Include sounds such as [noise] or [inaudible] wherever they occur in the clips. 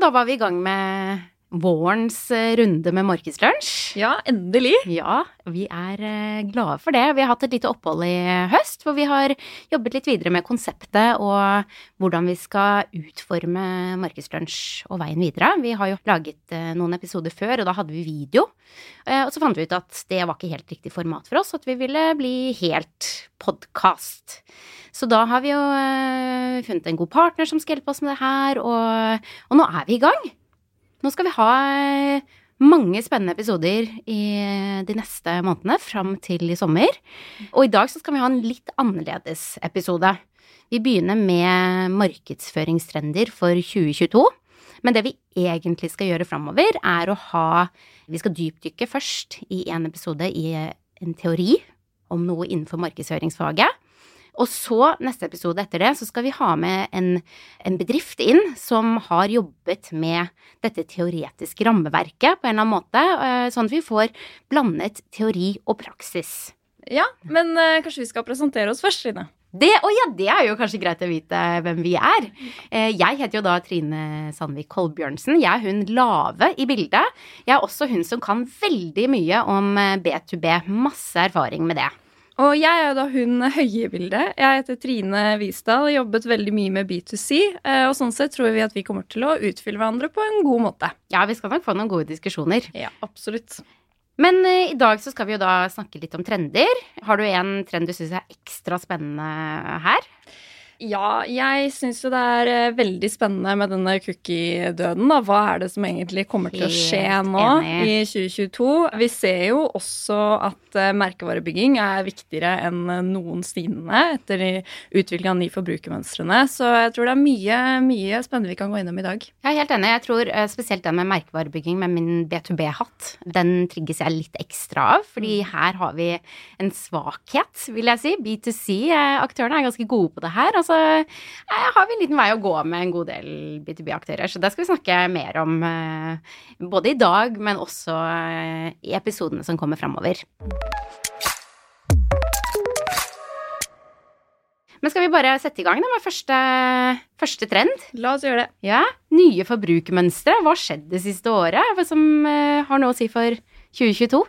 Da var vi i gang med vårens eh, runde med Markedslunsj. Ja, endelig. Ja, vi er eh, glade for det. Vi har hatt et lite opphold i høst, hvor vi har jobbet litt videre med konseptet og hvordan vi skal utforme Markedslunsj og veien videre. Vi har jo laget eh, noen episoder før, og da hadde vi video. Og så fant vi ut at det var ikke helt riktig format for oss, at vi ville bli helt podkast. Så da har vi jo funnet en god partner som skal hjelpe oss med det her, og, og nå er vi i gang. Nå skal vi ha eh, mange spennende episoder i de neste månedene fram til i sommer. Og i dag så skal vi ha en litt annerledes episode. Vi begynner med markedsføringstrender for 2022. Men det vi egentlig skal gjøre framover, er å ha Vi skal dypdykke først i en episode i en teori om noe innenfor markedsføringsfaget. Og så, neste episode etter det, så skal vi ha med en, en, bedrift inn som har jobbet med dette teoretiske rammeverket på en eller annen måte, eh, sånn at vi får blandet teori og praksis. Ja, men uh, kanskje vi skal presentere oss først, Trine? Det, oh ja, det er jo kanskje greit å vite hvem vi er. Eh, jeg heter jo da Trine Sandvik Kolbjørnsen. Jeg er hun lave i bildet. Jeg er også hun som kan veldig mye om B2B. Masse erfaring med det. Og jeg er da hun høye i bildet. Jeg heter Trine Visdal og jobbet veldig mye med B2C. Eh, og sånn sett tror vi at vi kommer til å utfylle hverandre på en god måte. Ja, vi skal nok få noen gode diskusjoner. Ja, absolutt. Men uh, i dag så skal vi jo da snakke litt om trender. Har du en trend du syns er ekstra spennende her? Ja, jeg syns jo det er eh, veldig spennende med denne cookie-døden. Hva er det som egentlig kommer til å skje nå i 2022? Vi ser jo også at eh, merkevarebygging er viktigere enn noensinne etter utvikling av nye forbrukermønstrene. Så jeg tror det er mye, mye spennende vi kan gå innom i dag. Jeg er helt enig. Jeg tror eh, spesielt den med merkevarebygging med min B2B-hatt, den trigges jeg litt ekstra av. Fordi mm. her har vi en svakhet, vil jeg si. B2C-aktørene er ganske gode på det her. Altså så jeg har vi en liten vei å gå med en god del B2B-aktører. Så det skal vi snakke mer om eh, både i dag, men også eh, i episodene som kommer framover. Men skal vi bare sette i gang med første, første trend? La oss gjøre det. Ja, Nye forbrukermønstre. Hva har skjedd det siste året? Som uh, har noe å si for 2022?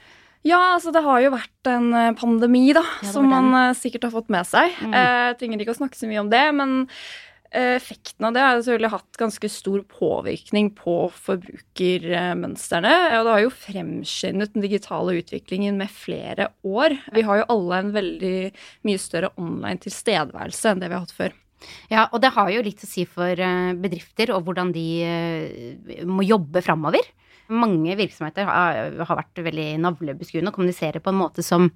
Ja, altså det har jo vært en eh, pandemi, da, ja, som man uh, sikkert har fått med seg. Mm. Uh, trenger ikke å snakke så mye om det, men uh, effekten av det har selvfølgelig hatt ganske stor påvirkning på forbrukermønstrene. Og det har jo fremskyndet den digitale utviklingen med flere år. Vi har jo alle en veldig mye større online tilstedeværelse enn det vi har hatt før. Ja, og det har jo litt å si for bedrifter og hvordan de må jobbe framover mange virksomheter har, har vært veldig navlebeskuende og kommuniserer på en måte som,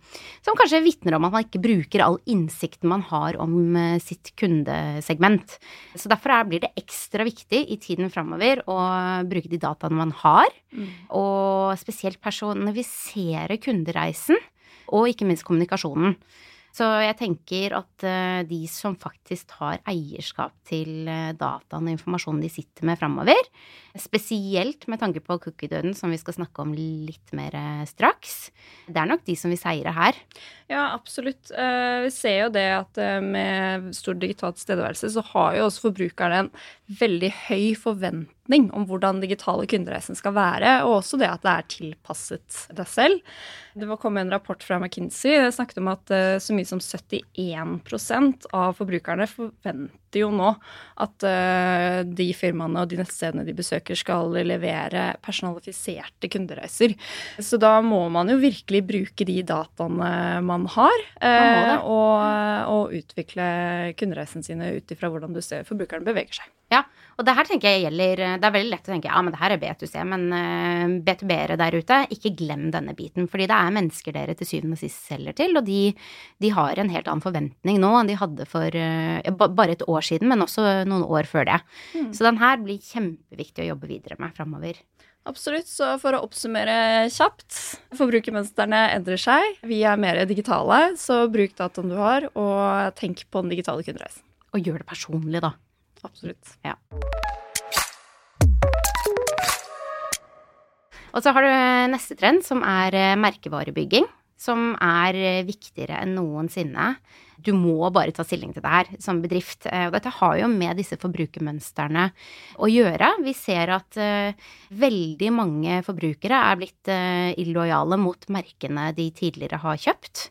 som kanskje vitner om at man ikke bruker all innsikten man har om eh, sitt kundesegment. Så derfor er, blir det ekstra viktig i tiden framover å bruke de dataene man har, mm. og spesielt personifisere kundereisen, og ikke minst kommunikasjonen. Så jeg tenker at uh, de som faktisk tar eierskap til uh, dataen og informasjonen de sitter med framover, spesielt med tanke på cookie-døden, som vi skal snakke om litt mer uh, straks, det er nok de som vil seire her. Ja, absolutt. vi ser jo det at med stor digital tilstedeværelse så har jo også forbrukerne en veldig høy forventning om hvordan digitale kundereisen skal være, og også det at det er tilpasset deg selv. Det var kommet en rapport fra McKinsey det snakket om at uh, så mye som 71% av forbrukerne forventer jo nå at uh, de firmaene og de nettstedene de besøker, skal levere personalifiserte kundereiser. Så da må man jo virkelig bruke de dataene man har, man og, og, utvikle kundereisen sine ut ifra hvordan du ser forbrukerne beveger seg. Ja, og det her tenker jeg gjelder Det er veldig lett å tenke ja, men det her er B2C, men uh, B2B-ere der ute, ikke glem denne biten. Fordi det er mennesker dere til syvende og sist selger til, og de, de, har en helt annen forventning nå enn de hadde for uh, bare et år siden, men også noen år før det. Mm. Så den her blir kjempeviktig å jobbe videre med framover. Absolutt. Så for å oppsummere kjapt. Forbrukermønstrene endrer seg. Vi er mer digitale, så bruk dataen du har, og tenk på den digitale kundereisen. Og gjør det personlig, da. Absolutt. Ja. Og så har du neste trend, som er eh, merkevarebygging. som er viktigere enn noensinne. Du må bare ta stilling til det her som bedrift. Og dette har jo med disse forbrukermønstrene å gjøre. Vi ser at veldig mange forbrukere er blitt illojale mot merkene de tidligere har kjøpt.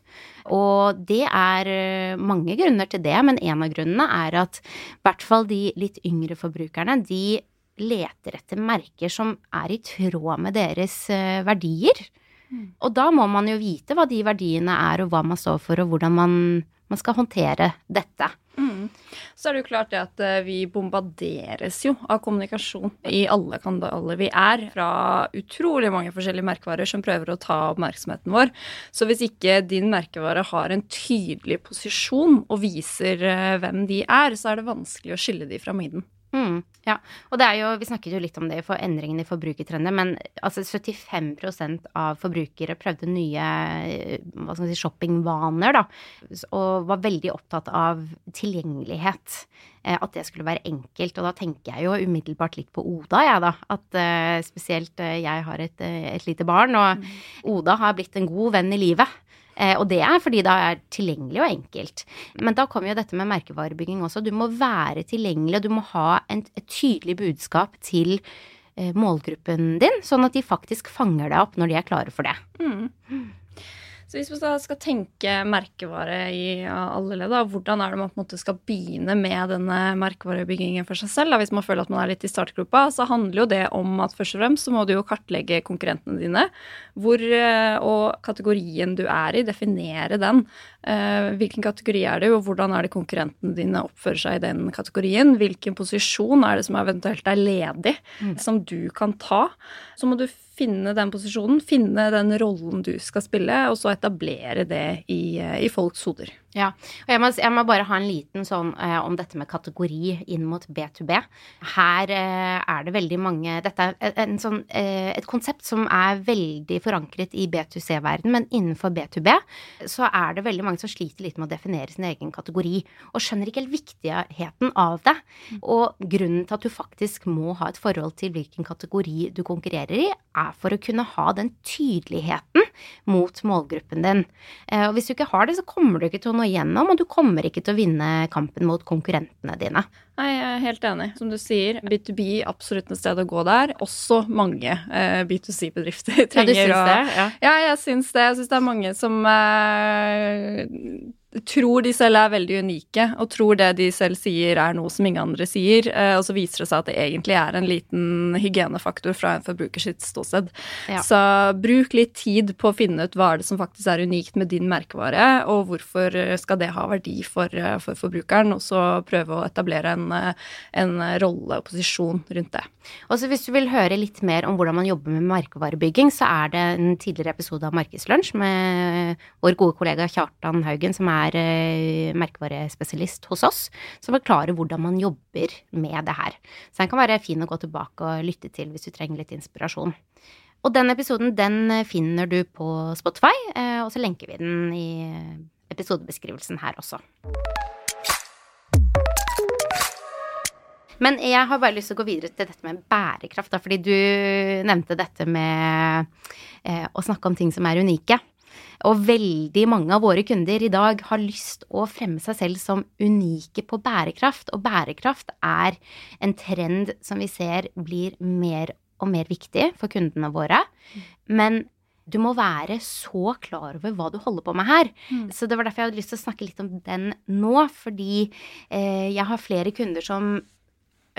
Og det er mange grunner til det, men en av grunnene er at i hvert fall de litt yngre forbrukerne, de leter etter merker som er i tråd med deres eh, verdier. Mm. Og da må man jo vite hva de verdiene er, og hva man står for, og hvordan man, man skal håndtere dette. Mm. Så er det jo klart det at eh, vi bombarderes jo av kommunikasjon i alle kanaler vi er, fra utrolig mange forskjellige merkevarer som prøver å ta oppmerksomheten vår. Så hvis ikke din merkevare har en tydelig posisjon og viser eh, hvem de er, så er det vanskelig å skille de fra midden. Mm, ja, og det er jo, vi snakket jo litt om det for endringene i forbrukertrender, men altså 75% av forbrukere prøvde nye hva skal man si, shoppingvaner, da, og var veldig opptatt av tilgjengelighet. Eh, at det skulle være enkelt. Og da tenker jeg jo umiddelbart litt på Oda, jeg, da. At uh, spesielt jeg har et, et, lite barn, og mm. Oda har blitt en god venn i livet. Eh, og det er fordi det er tilgjengelig og enkelt. Men da kommer jo dette med merkevarebygging også. Du må være tilgjengelig, og du må ha en, et tydelig budskap til eh, målgruppen din, sånn at de faktisk fanger deg opp når de er klare for det. Mm. Så hvis man skal tenke merkevare i alle ledd, hvordan er det man på en måte skal begynne med denne merkevarebyggingen for seg selv? Da? Hvis man føler at man er litt i startgropa, så handler jo det om at først og fremst så må du jo kartlegge konkurrentene dine. Hvor eh, og kategorien du er i, definere den. Eh, hvilken kategori er det, og hvordan er det konkurrentene dine oppfører seg i den kategorien? Hvilken posisjon er det som eventuelt er ledig, mm. som du kan ta? Så må du finne den posisjonen, finne den rollen du skal spille, og så etablere det i, eh, i folks hoder. Ja, og jeg må, jeg må, bare ha en liten sånn eh, om dette med kategori inn mot B2B. Her eh, er det veldig mange Dette er en sånn, eh, et konsept som er veldig forankret i B2C-verden, men innenfor B2B så er det veldig mange som sliter litt med å definere sin egen kategori, og skjønner ikke helt viktigheten av det. Og grunnen til at du faktisk må ha et forhold til hvilken kategori du konkurrerer i, er for å kunne ha den tydeligheten mot målgruppen din. Eh, og hvis du ikke har det, så kommer du ikke til å nå igjennom, og du kommer ikke til å vinne kampen mot konkurrentene dine. Nei, jeg er helt enig. Som du sier, B2B absolutt et sted å gå der. Også mange eh, B2C-bedrifter trenger ja, du syns det? Ja. ja, jeg syns det. Jeg syns det er mange som eh, tror de selv er veldig unike, og tror det de selv sier er noe som ingen andre sier. Eh, og så viser det seg at det egentlig er en liten hygienefaktor fra en forbruker sitt ståsted. Ja. Så bruk litt tid på å finne ut hva er det som faktisk er unikt med din merkevare, og hvorfor skal det ha verdi for, eh, for forbrukeren, og så prøve å etablere en, eh, en rolle og posisjon rundt det. Og så Hvis du vil høre litt mer om hvordan man jobber med merkevarebygging, så er det en tidligere episode av Markedslunsj med vår gode kollega Kjartan Haugen, som er eh, merkevarespesialist hos oss, som forklarer hvordan man jobber med det her. Så den kan være fin å gå tilbake og lytte til hvis du trenger litt inspirasjon. Og den episoden den finner du på Spotify, eh, og så lenker vi den i episodebeskrivelsen her også. Men jeg har bare lyst til å gå videre til dette med bærekraft, da, fordi du nevnte dette med eh, å snakke om ting som er unike. Og veldig mange av våre kunder i dag har lyst å fremme seg selv som unike på bærekraft. Og bærekraft er en trend som vi ser blir mer og mer viktig for kundene våre. Men du må være så klar over hva du holder på med her. Mm. Så det var derfor jeg hadde lyst til å snakke litt om den nå. Fordi eh, jeg har flere kunder som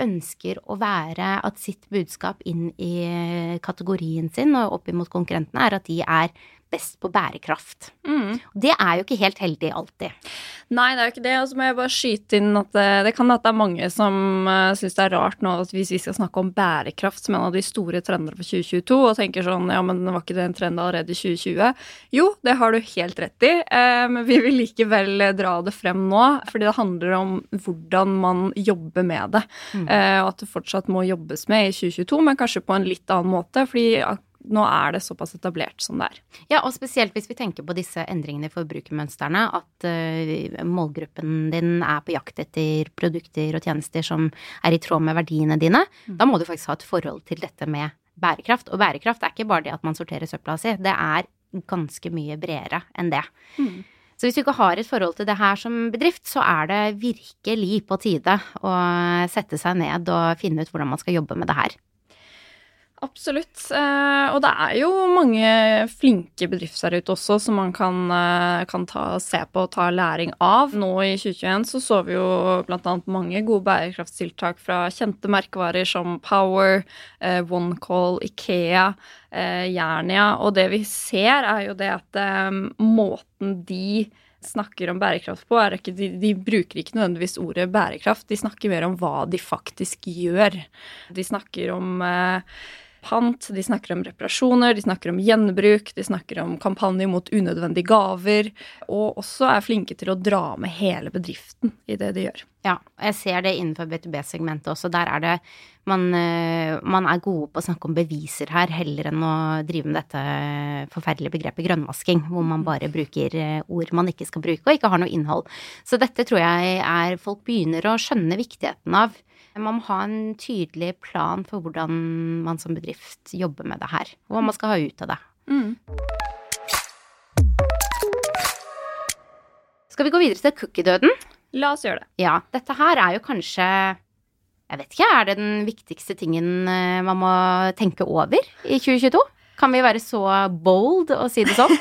ønsker å være at sitt budskap inn i kategorien sin og opp imot konkurrentene er at de er best på bærekraft. Mm. Det er jo ikke helt heldig alltid. Nei, det er jo ikke det. Og så må jeg bare skyte inn at det, det kan at det er mange som uh, syns det er rart nå at hvis vi skal snakke om bærekraft som en av de store trendene for 2022, og tenker sånn ja, men var ikke det en trend allerede i 2020? Jo, det har du helt rett i, uh, men vi vil likevel dra det frem nå, fordi det handler om hvordan man jobber med det. Mm. Uh, og at det fortsatt må jobbes med i 2022, men kanskje på en litt annen måte. fordi nå er det såpass etablert som det er. Ja, og spesielt hvis vi tenker på disse endringene i forbrukermønstrene, at uh, målgruppen din er på jakt etter produkter og tjenester som er i tråd med verdiene dine. Mm. Da må du faktisk ha et forhold til dette med bærekraft. Og bærekraft er ikke bare det at man sorterer søpla si, det er ganske mye bredere enn det. Mm. Så hvis du ikke har et forhold til det her som bedrift, så er det virkelig på tide å sette seg ned og finne ut hvordan man skal jobbe med det her. Absolutt. Eh, og det er jo mange flinke bedrifter der ute også som man kan, eh, kan ta, se på og ta læring av. Nå i 2021 så så vi jo bl.a. mange gode bærekraftstiltak fra kjente merkevarer som Power, eh, OneCall, Ikea, Jernia. Og det vi ser, er jo det at måten de snakker om bærekraft på, er ikke de, de, bruker ikke nødvendigvis ordet bærekraft. De snakker mer om hva de faktisk gjør. De snakker om eh, pant, de snakker om reparasjoner, de snakker om gjenbruk, de snakker om kampanjer mot unødvendige gaver, og også er flinke til å dra med hele bedriften i det de gjør. Ja, jeg ser det innenfor B2B-segmentet også. Der er det man, eh, man, er gode på å snakke om beviser her, heller enn å drive med dette forferdelige begrepet grønnvasking, hvor man bare bruker eh, ord man ikke skal bruke, og ikke har noe innhold. Så dette tror jeg er folk begynner å skjønne viktigheten av. Man må ha en tydelig plan for hvordan man som bedrift jobber med det her, og hva man skal ha ut av det. Mm. Skal vi gå videre til cookie-døden? La oss gjøre det. Ja. Dette her er jo kanskje Jeg vet ikke, er det den viktigste tingen eh, man må tenke over i 2022? Kan vi være så bold og si det sånn?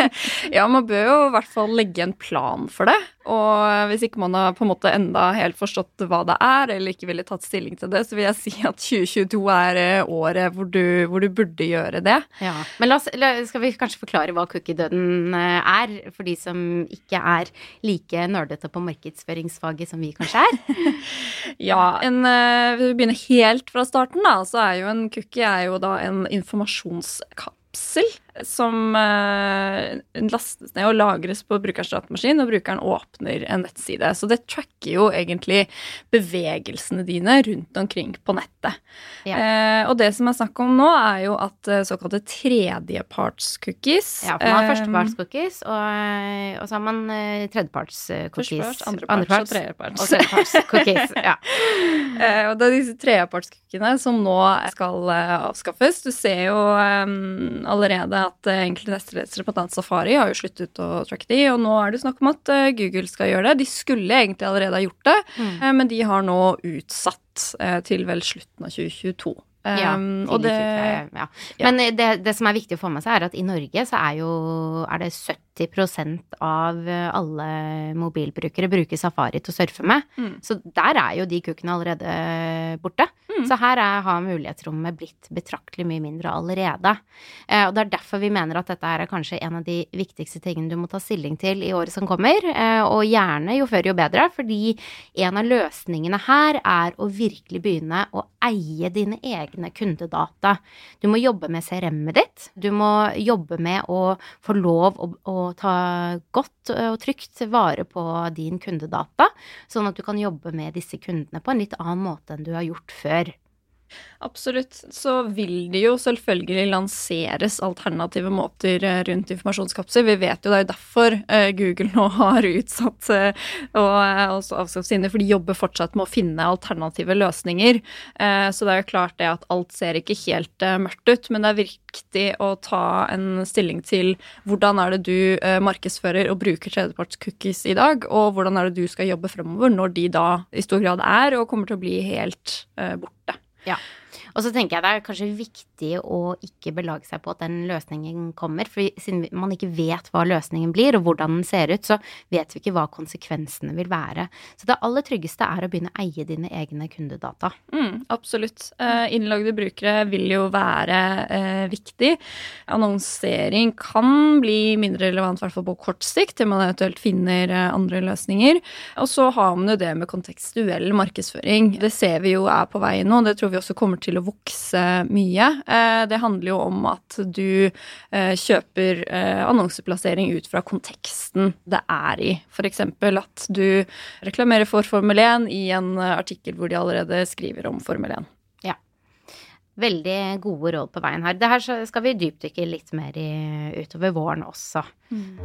[laughs] ja, man bør jo i hvert fall legge en plan for det. Og hvis ikke man har på en måte enda helt forstått hva det er, eller ikke ville tatt stilling til det, så vil jeg si at 2022 er eh, året hvor du, hvor du burde gjøre det. Ja, Men la oss, skal vi kanskje forklare hva cookie-døden eh, er, for de som ikke er like nerdete på markedsføringsfaget som vi kanskje er? [laughs] ja, en, hvis vi begynner helt fra starten, da, så er jo en cookie er jo da en informasjonskapsel som uh, lastes ned og lagres på brukers datamaskin, og brukeren åpner en nettside. Så det tracker jo egentlig bevegelsene dine rundt omkring på nettet. Ja. Uh, og det som er snakk om nå, er jo at uh, såkalte tredjeparts-cookies Ja, for man har førsteparts-cookies, og, og, så har man tredjeparts-cookies. Førsteparts, andreparts og tredjeparts. Og tredjeparts-cookies, ja. [laughs] og det er disse tredjeparts-cookiene som nå skal avskaffes. Du ser jo um, allerede at egentlig enkelte nettlesere, bl.a. Safari, har jo sluttet å tracke de, og nå er det snakk om at uh, Google skal gjøre det. De skulle egentlig allerede ha gjort det, mm. uh, men de har nå utsatt til vel slutten av 2022. Ja, det, ja. Men det, det, som er viktig å få med seg, er at i Norge så er jo er det 70 av alle mobilbrukere bruker Safari til å surfe med. Mm. Så der er jo de kukkene allerede borte. Mm. Så her er, har mulighetsrommet blitt betraktelig mye mindre allerede. Eh, og det er derfor vi mener at dette er kanskje en av de viktigste tingene du må ta stilling til i året som kommer. Eh, og gjerne jo før jo bedre, fordi en av løsningene her er å virkelig begynne å eie dine egne kundedata. Du må jobbe med CRM-et ditt. Du må jobbe med å få lov å, å ta godt og trygt vare på din kundedata, sånn at du kan jobbe med disse kundene på en litt annen måte enn du har gjort før. Absolutt. Så vil det jo selvfølgelig lanseres alternative måter eh, rundt informasjonskapsler. Vi vet jo det er derfor eh, Google nå [laughs] har utsatt eh, og også avskaffet sine, for de jobber fortsatt med å finne alternative løsninger. Så det er jo klart det at alt ser ikke helt mørkt ut, men det er viktig å ta en stilling til hvordan er det du markedsfører og bruker tredjepartscookies i dag, og hvordan er det du skal jobbe fremover når de da i stor grad er og kommer til å bli helt borte. Ja. Og så tenker jeg det er kanskje viktig å ikke belage seg på at den løsningen kommer. For siden man ikke vet hva løsningen blir, og hvordan den ser ut, så vet vi ikke hva konsekvensene vil være. Så det aller tryggeste er å begynne å eie dine egne kundedata. Mm, absolutt. Uh, innlagde brukere vil jo være eh, viktig. Annonsering kan bli mindre relevant, i hvert fall på kort sikt, til man eventuelt finner uh, andre løsninger. Og så har man jo det med kontekstuell markedsføring. Det ser vi jo er på vei nå, det tror vi også kommer til å vokse mye. Eh, det handler jo om at du eh, kjøper eh, annonseplassering ut fra konteksten det er i. F.eks. at du reklamerer for Formel 1 i en artikkel hvor de allerede skriver om Formel 1. Ja. Veldig gode råd på veien her. Det her skal vi dypdykke litt mer i utover våren også. Mm.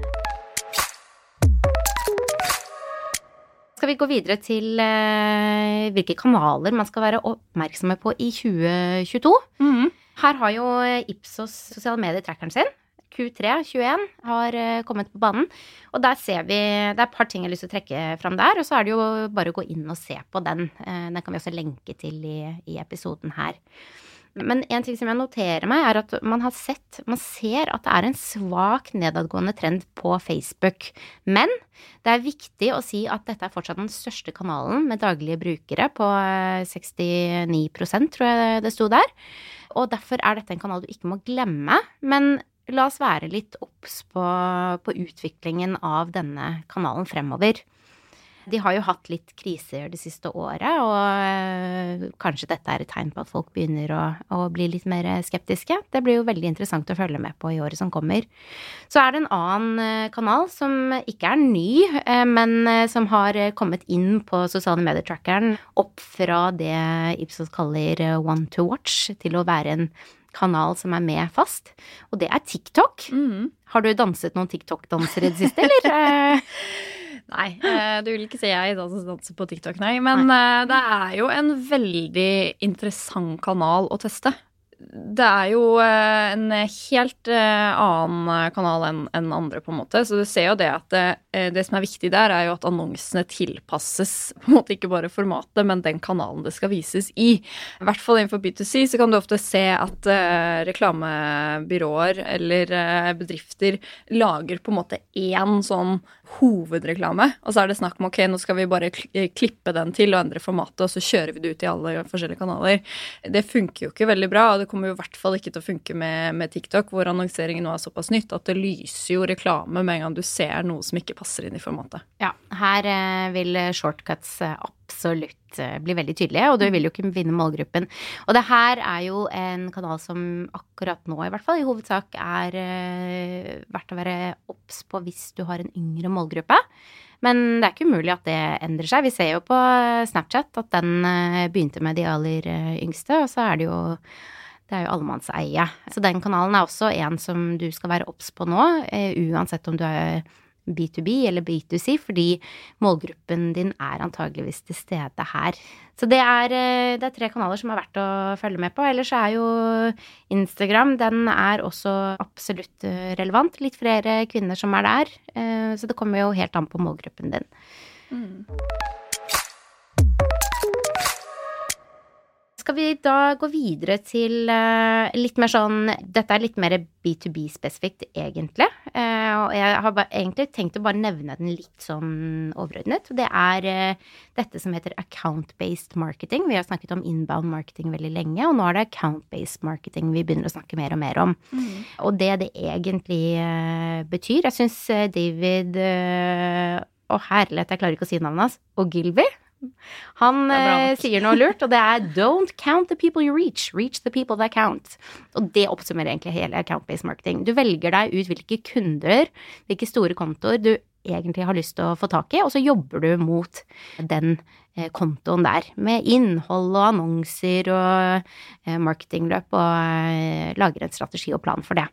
Skal vi gå videre til eh, hvilke kanaler man skal være oppmerksomme på i 2022. Mm. Her har jo Ipsos sosiale medier-trackeren sin. Q3 21 har eh, kommet på banen. Og der ser vi Det er et par ting jeg har lyst til å trekke fram der. Og så er det jo bare å gå inn og se på den. Eh, den kan vi også lenke til i, i episoden her. Men en ting som jeg noterer meg, er at man har sett Man ser at det er en svak nedadgående trend på Facebook. Men det er viktig å si at dette er fortsatt den største kanalen med daglige brukere, på 69% tror jeg det sto der. Og derfor er dette en kanal du ikke må glemme. Men la oss være litt obs på, på, utviklingen av denne kanalen fremover. De har jo hatt litt kriser det siste året, og øh, kanskje dette er et tegn på at folk begynner å, å, bli litt mer skeptiske. Det blir jo veldig interessant å følge med på i året som kommer. Så er det en annen øh, kanal som ikke er ny, øh, men som har kommet inn på sosiale medier-trackeren opp fra det Ipsos kaller one to watch, til å være en kanal som er med fast, og det er TikTok. Mm. Har du danset noen TikTok-danser i det siste, eller? [laughs] Nei, eh, du vil ikke se jeg danser på TikTok, nei. Men nei. Eh, det er jo en veldig interessant kanal å teste det er jo eh, en helt eh, annen kanal enn andre, på en måte. Så du ser jo det at det, eh, det, som er viktig der, er jo at annonsene tilpasses [laughs] på en måte ikke bare formatet, men den kanalen det skal vises i. I hvert fall innenfor B2C så kan du ofte se at reklamebyråer eller bedrifter lager på en måte én sånn hovedreklame, og så er det snakk om ok, nå skal vi bare klippe den til og endre formatet, og så kjører vi det ut i alle forskjellige kanaler. Det funker jo ikke veldig bra. og det kommer jo i hvert fall ikke til å funke med, med, TikTok, hvor annonseringen nå er såpass nytt at det lyser jo reklame med en gang du ser noe som ikke passer inn i formatet. Ja, her eh, vil shortcuts eh, absolutt eh, bli veldig tydelige, og du vil jo ikke vinne målgruppen. Og det her er jo en kanal som akkurat nå, i hvert fall, i hovedsak er eh, verdt å være obs på hvis du har en yngre målgruppe. Men det er ikke umulig at det endrer seg. Vi ser jo på Snapchat at den eh, begynte med de aller yngste, og så er det jo det er jo allemannseie. Så den kanalen er også en som du skal være obs på nå, eh, uansett om du er B2B eller B2C, fordi målgruppen din er antageligvis til stede her. Så det er, eh, det er, tre kanaler som er verdt å følge med på. Ellers er jo Instagram, den er også absolutt eh, relevant. Litt flere kvinner som er der. Så det kommer jo helt an på målgruppen din. Mm. Skal vi da gå videre til uh, litt mer sånn Dette er litt mer B2B-spesifikt, egentlig. Uh, og jeg har egentlig tenkt å bare nevne den litt sånn overordnet. Det er uh, dette som heter account-based marketing. Vi har snakket om inbound marketing veldig lenge, og nå er det account-based marketing vi begynner å snakke mer og mer om. Mm. Og det det egentlig betyr Jeg syns David Å, herlighet, jeg klarer ikke å si navnet hans. Og Gilby [laughs] han eh, sier noe lurt, og det er 'don't count the people you reach, reach the people that count'. Og det oppsummerer egentlig hele account-based marketing. Du velger deg ut hvilke kunder, hvilke store kontoer du egentlig har lyst til å få tak i, og så jobber du mot den eh, kontoen der. Med innhold og annonser og eh, marketingløp, og eh, lager en strategi og plan for det.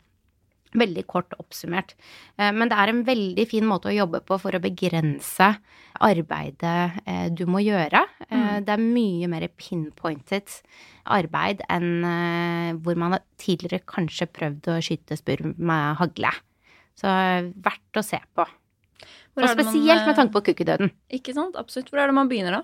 Veldig kort oppsummert. Eh, men det er en veldig fin måte å jobbe på for å begrense arbeidet eh, du må gjøre. Eh, mm. Det er mye mer pinpointed arbeid enn hvor man tidligere kanskje prøvd å skyte spurv med hagle. Så verdt å se på. Og spesielt man, med tanke på kukkedøden. Ikke sant? Absolutt. Hvor er det man begynner da?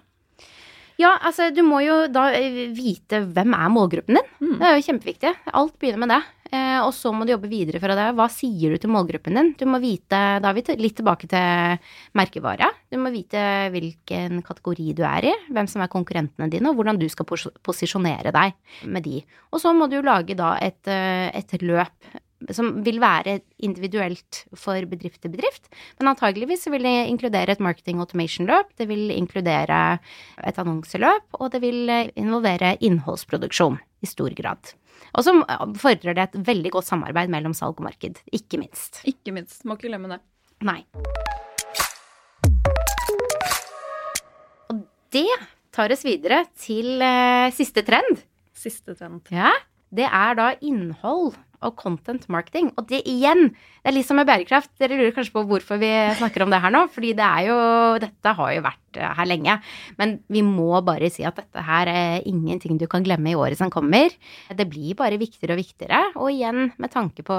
Ja, altså du må jo da vite hvem er målgruppen din. Mm. Det er jo kjempeviktig. Alt begynner med det. Eh, og så må du jobbe videre fra det. Hva sier du til målgruppen din? Du må vite, Da er vi litt tilbake til merkevara. Du må vite hvilken kategori du er i, hvem som er konkurrentene dine, og hvordan du skal posisjonere deg med de. Og så må du lage da et, eh, et løp som vil være individuelt for bedrift til bedrift. Men antageligvis vil det inkludere et marketing automation-løp, det vil inkludere et annonseløp, og det vil involvere innholdsproduksjon i stor grad. Og så fordrer det et veldig godt samarbeid mellom salg og marked. Ikke minst. Ikke minst. Må ikke glemme det. Nei. Og det tar oss videre til eh, siste trend. Siste trend. Ja. det er da innhold og content marketing. Og det igjen, det er litt som med bærekraft. Dere lurer kanskje på hvorfor vi snakker om det her nå. Fordi det er jo Dette har jo vært eh, her lenge. Men vi må bare si at dette her er ingenting du kan glemme i året som kommer. Det blir bare viktigere og viktigere. Og igjen med tanke på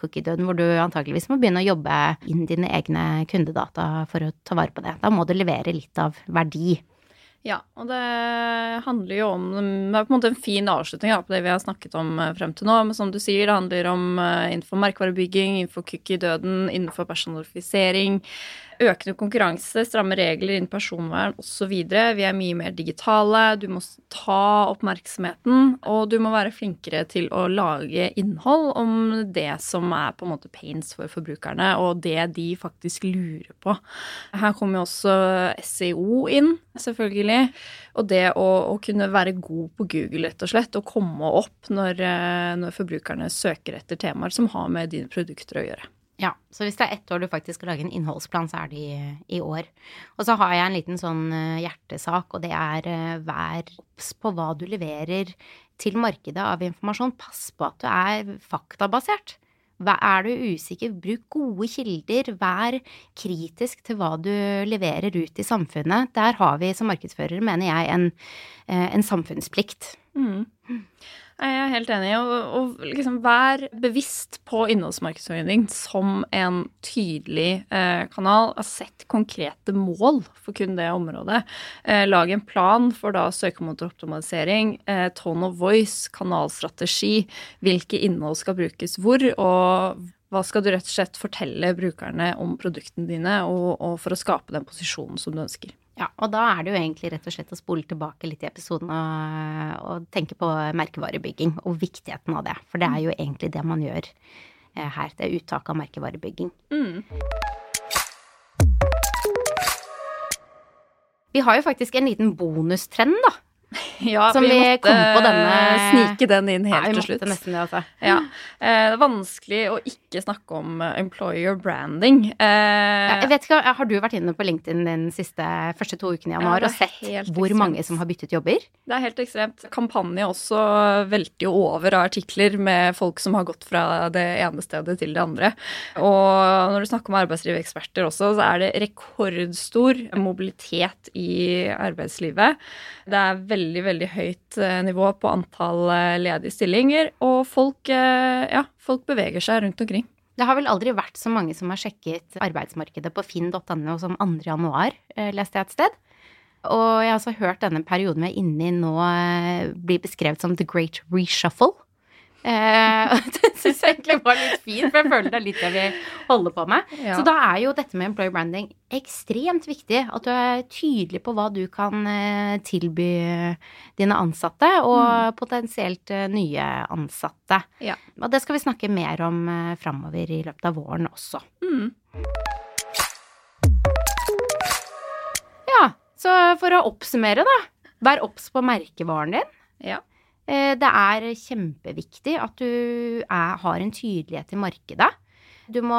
cookie-døden, hvor du antakeligvis må begynne å jobbe inn dine egne kundedata for å ta vare på det. Da må du levere litt av verdi. Ja, og det handler jo om Det er på en måte en fin avslutning på det vi har snakket om eh, frem til nå. Men som du sier, det handler om eh, innenfor merkevarebygging, innenfor cookie-døden, innenfor personalifisering økende konkurranse, stramme regler innen personvern osv. Vi er mye mer digitale. Du må ta oppmerksomheten, og du må være flinkere til å lage innhold om det som er på en måte pains for forbrukerne, og det de faktisk lurer på. Her kommer jo også SEO inn, selvfølgelig. Og det å, å, kunne være god på Google, rett og slett, og komme opp når, eh, når forbrukerne søker etter temaer som har med dine produkter å gjøre. Ja, så hvis det er ett år du faktisk skal lage en innholdsplan, så er det i, i år. Og så har jeg en liten sånn uh, hjertesak, og det er uh, vær obs på hva du leverer til markedet av informasjon. Pass på at du er faktabasert. Er du usikker, bruk gode kilder. Vær kritisk til hva du leverer ut i samfunnet. Der har vi som markedsførere, mener jeg, en, uh, en samfunnsplikt. Mm. Jeg er helt enig. Og, og liksom vær bevisst på innholdsmarkedsføring som en tydelig eh, kanal. Sett konkrete mål for kun det området. Eh, lag en plan for da søkemotoroptimalisering, eh, tone of voice, kanalstrategi. Hvilke innhold skal brukes hvor, og hva skal du rett og slett fortelle brukerne om produktene dine, og, og for å skape den posisjonen som du ønsker. Ja, og da er det jo egentlig rett og slett å spole tilbake litt i episoden og, og tenke på merkevarebygging og viktigheten av det. For det er jo egentlig det man gjør eh, her. Det er uttak av merkevarebygging. Mm. Vi har jo faktisk en liten bonustrend, da [laughs] Ja, som vi, vi måtte denne... snike den inn helt ja, til slutt. Nesten det, altså. ja. [laughs] Eh, det er vanskelig å ikke snakke om eh, employer branding. Eh, jeg vet ikke, Har du vært inne på LinkedIn den siste første to ukene i januar og sett hvor ekstremt. mange som har byttet jobber? Det er helt ekstremt. Kampanje også velter jo over av artikler med folk som har gått fra det ene stedet til det andre. Og når du snakker om arbeidslivseksperter også, så er det rekordstor mobilitet i arbeidslivet. Det er veldig, veldig veldig høyt eh, nivå på antall eh, ledige stillinger, og folk, eh, ja, folk beveger seg rundt omkring. Det har vel aldri vært så mange som har sjekket arbeidsmarkedet på finn.no som 2. januar, leste jeg et sted. Og jeg har også hørt denne perioden vi er inne i nå bli beskrevet som the great reshuffle. Eh, [laughs] det syns jeg egentlig var litt fint, for jeg føler det er litt det vi holder på med. Ja. Så da er jo dette med employer branding ekstremt viktig. At du er tydelig på hva du kan eh, tilby dine ansatte, og mm. potensielt eh, nye ansatte. Ja. Og det skal vi snakke mer om framover i løpet av våren også. Mm. Ja, så for å oppsummere, da. Vær obs på merkevaren din. Ja. Eh, det er kjempeviktig at du er, har en tydelighet i markedet. Du må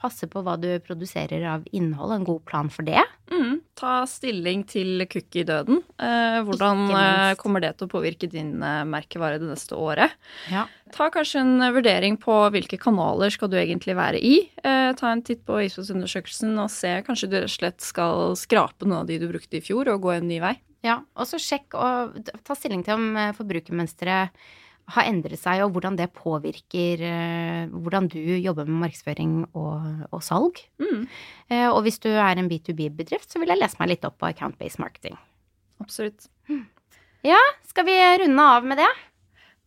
passe på hva du produserer av innhold, en god plan for det. Mm, ta stilling til cookie-døden. Eh, hvordan eh, kommer det til å påvirke din eh, merkevare det neste året? Ja. Ta kanskje en vurdering på hvilke kanaler skal du egentlig være i. Eh, ta en titt på ISOs-undersøkelsen og se kanskje du rett og slett skal skrape noen av de du brukte i fjor, og gå en ny vei. Ja, og så sjekk og ta stilling til om eh, forbrukermønsteret har endret seg, og hvordan det påvirker uh, hvordan du jobber med markedsføring og, og salg. Mm. Uh, og hvis du er en B2B-bedrift, så vil jeg lese meg litt opp på account-based marketing. Absolutt. Ja, skal vi runde av med det?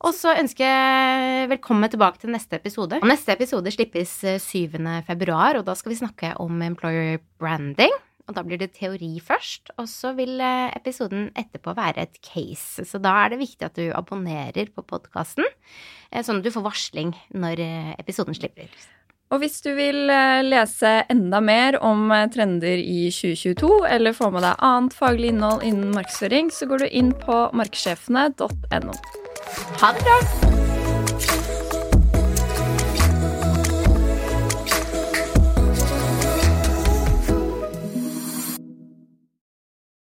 Og så ønsker jeg velkommen tilbake til neste episode. Og neste episode slippes 7. februar, og da skal vi snakke om employer branding. Og da blir det teori først, og så vil eh, episoden etterpå være et case. Så da er det viktig at du abonnerer på podkasten, eh, sånn at du får varsling når eh, episoden slipper. Og hvis du vil lese enda mer om trender i 2022, eller få med deg annet faglig innhold innen markedsføring, så går du inn på markedssjefene.no. Ha det bra!